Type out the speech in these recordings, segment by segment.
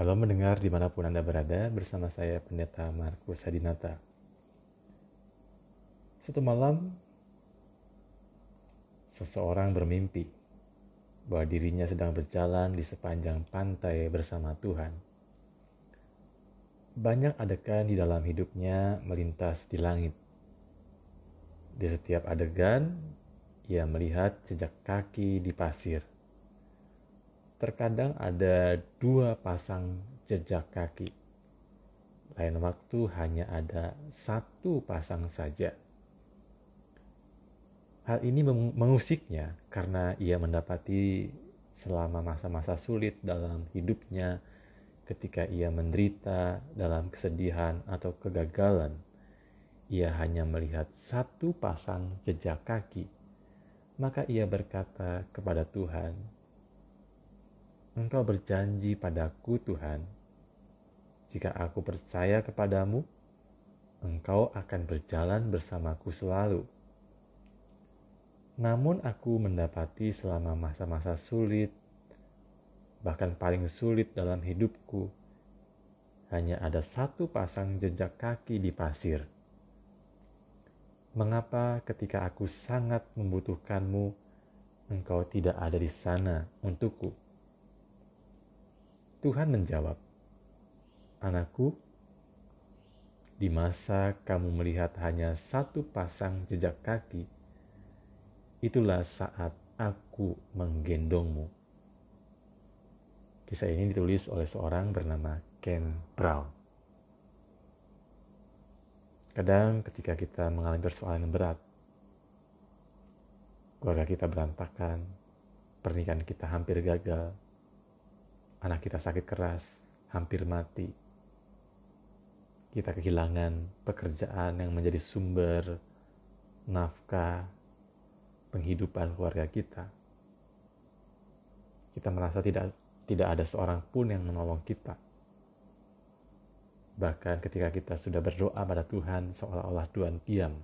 Shalom mendengar di mana pun Anda berada bersama saya Pendeta Markus Hadinata. Satu malam, seseorang bermimpi bahwa dirinya sedang berjalan di sepanjang pantai bersama Tuhan. Banyak adegan di dalam hidupnya melintas di langit. Di setiap adegan, ia melihat jejak kaki di pasir terkadang ada dua pasang jejak kaki. Lain waktu hanya ada satu pasang saja. Hal ini mengusiknya karena ia mendapati selama masa-masa sulit dalam hidupnya ketika ia menderita dalam kesedihan atau kegagalan. Ia hanya melihat satu pasang jejak kaki. Maka ia berkata kepada Tuhan, Engkau berjanji padaku, Tuhan, jika aku percaya kepadamu, Engkau akan berjalan bersamaku selalu. Namun, aku mendapati selama masa-masa sulit, bahkan paling sulit dalam hidupku, hanya ada satu pasang jejak kaki di pasir. Mengapa, ketika aku sangat membutuhkanmu, Engkau tidak ada di sana untukku? Tuhan menjawab, "Anakku, di masa kamu melihat hanya satu pasang jejak kaki, itulah saat aku menggendongmu." Kisah ini ditulis oleh seorang bernama Ken Brown. Kadang ketika kita mengalami persoalan yang berat, keluarga kita berantakan, pernikahan kita hampir gagal, anak kita sakit keras, hampir mati. Kita kehilangan pekerjaan yang menjadi sumber nafkah penghidupan keluarga kita. Kita merasa tidak tidak ada seorang pun yang menolong kita. Bahkan ketika kita sudah berdoa pada Tuhan seolah-olah Tuhan diam.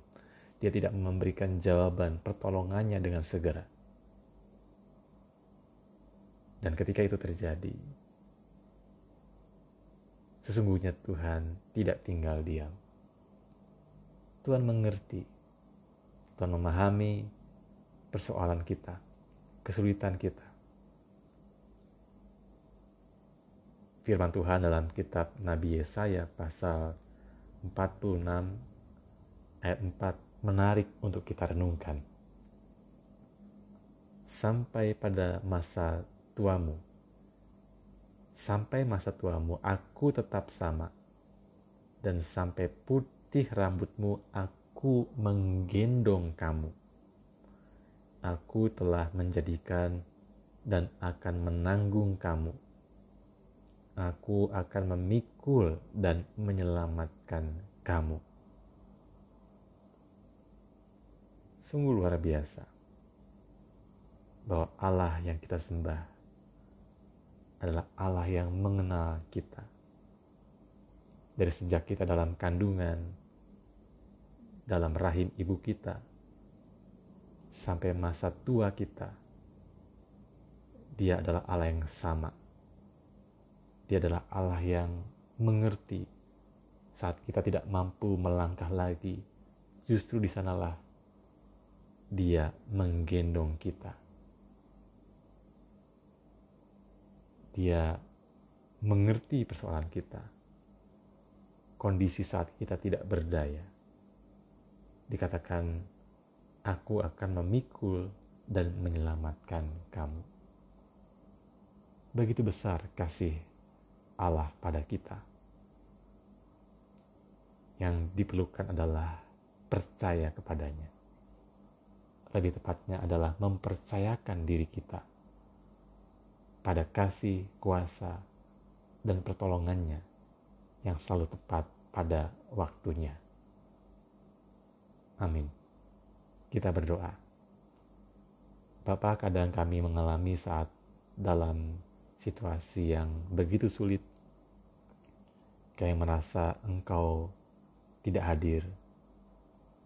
Dia tidak memberikan jawaban pertolongannya dengan segera. Dan ketika itu terjadi, sesungguhnya Tuhan tidak tinggal diam. Tuhan mengerti, Tuhan memahami persoalan kita, kesulitan kita. Firman Tuhan dalam kitab Nabi Yesaya pasal 46 ayat 4 menarik untuk kita renungkan. Sampai pada masa tuamu. Sampai masa tuamu aku tetap sama. Dan sampai putih rambutmu aku menggendong kamu. Aku telah menjadikan dan akan menanggung kamu. Aku akan memikul dan menyelamatkan kamu. Sungguh luar biasa bahwa Allah yang kita sembah adalah Allah yang mengenal kita. Dari sejak kita dalam kandungan, dalam rahim ibu kita, sampai masa tua kita, Dia adalah Allah yang sama. Dia adalah Allah yang mengerti saat kita tidak mampu melangkah lagi. Justru di sanalah Dia menggendong kita Dia mengerti persoalan kita. Kondisi saat kita tidak berdaya. Dikatakan, aku akan memikul dan menyelamatkan kamu. Begitu besar kasih Allah pada kita. Yang diperlukan adalah percaya kepadanya. Lebih tepatnya adalah mempercayakan diri kita pada kasih, kuasa, dan pertolongannya yang selalu tepat pada waktunya. Amin. Kita berdoa. Bapak, kadang kami mengalami saat dalam situasi yang begitu sulit, kayak merasa engkau tidak hadir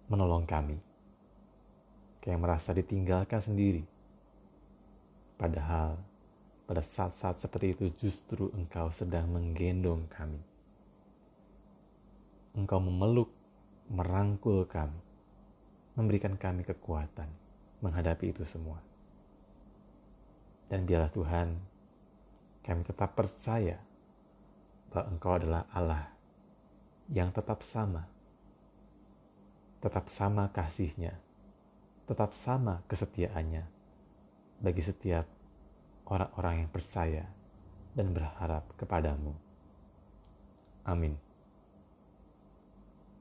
menolong kami. Kayak merasa ditinggalkan sendiri. Padahal pada saat-saat seperti itu justru Engkau sedang menggendong kami. Engkau memeluk, merangkul kami, memberikan kami kekuatan menghadapi itu semua. Dan biarlah Tuhan, kami tetap percaya bahwa Engkau adalah Allah yang tetap sama, tetap sama kasihnya, tetap sama kesetiaannya bagi setiap orang-orang yang percaya dan berharap kepadamu. Amin.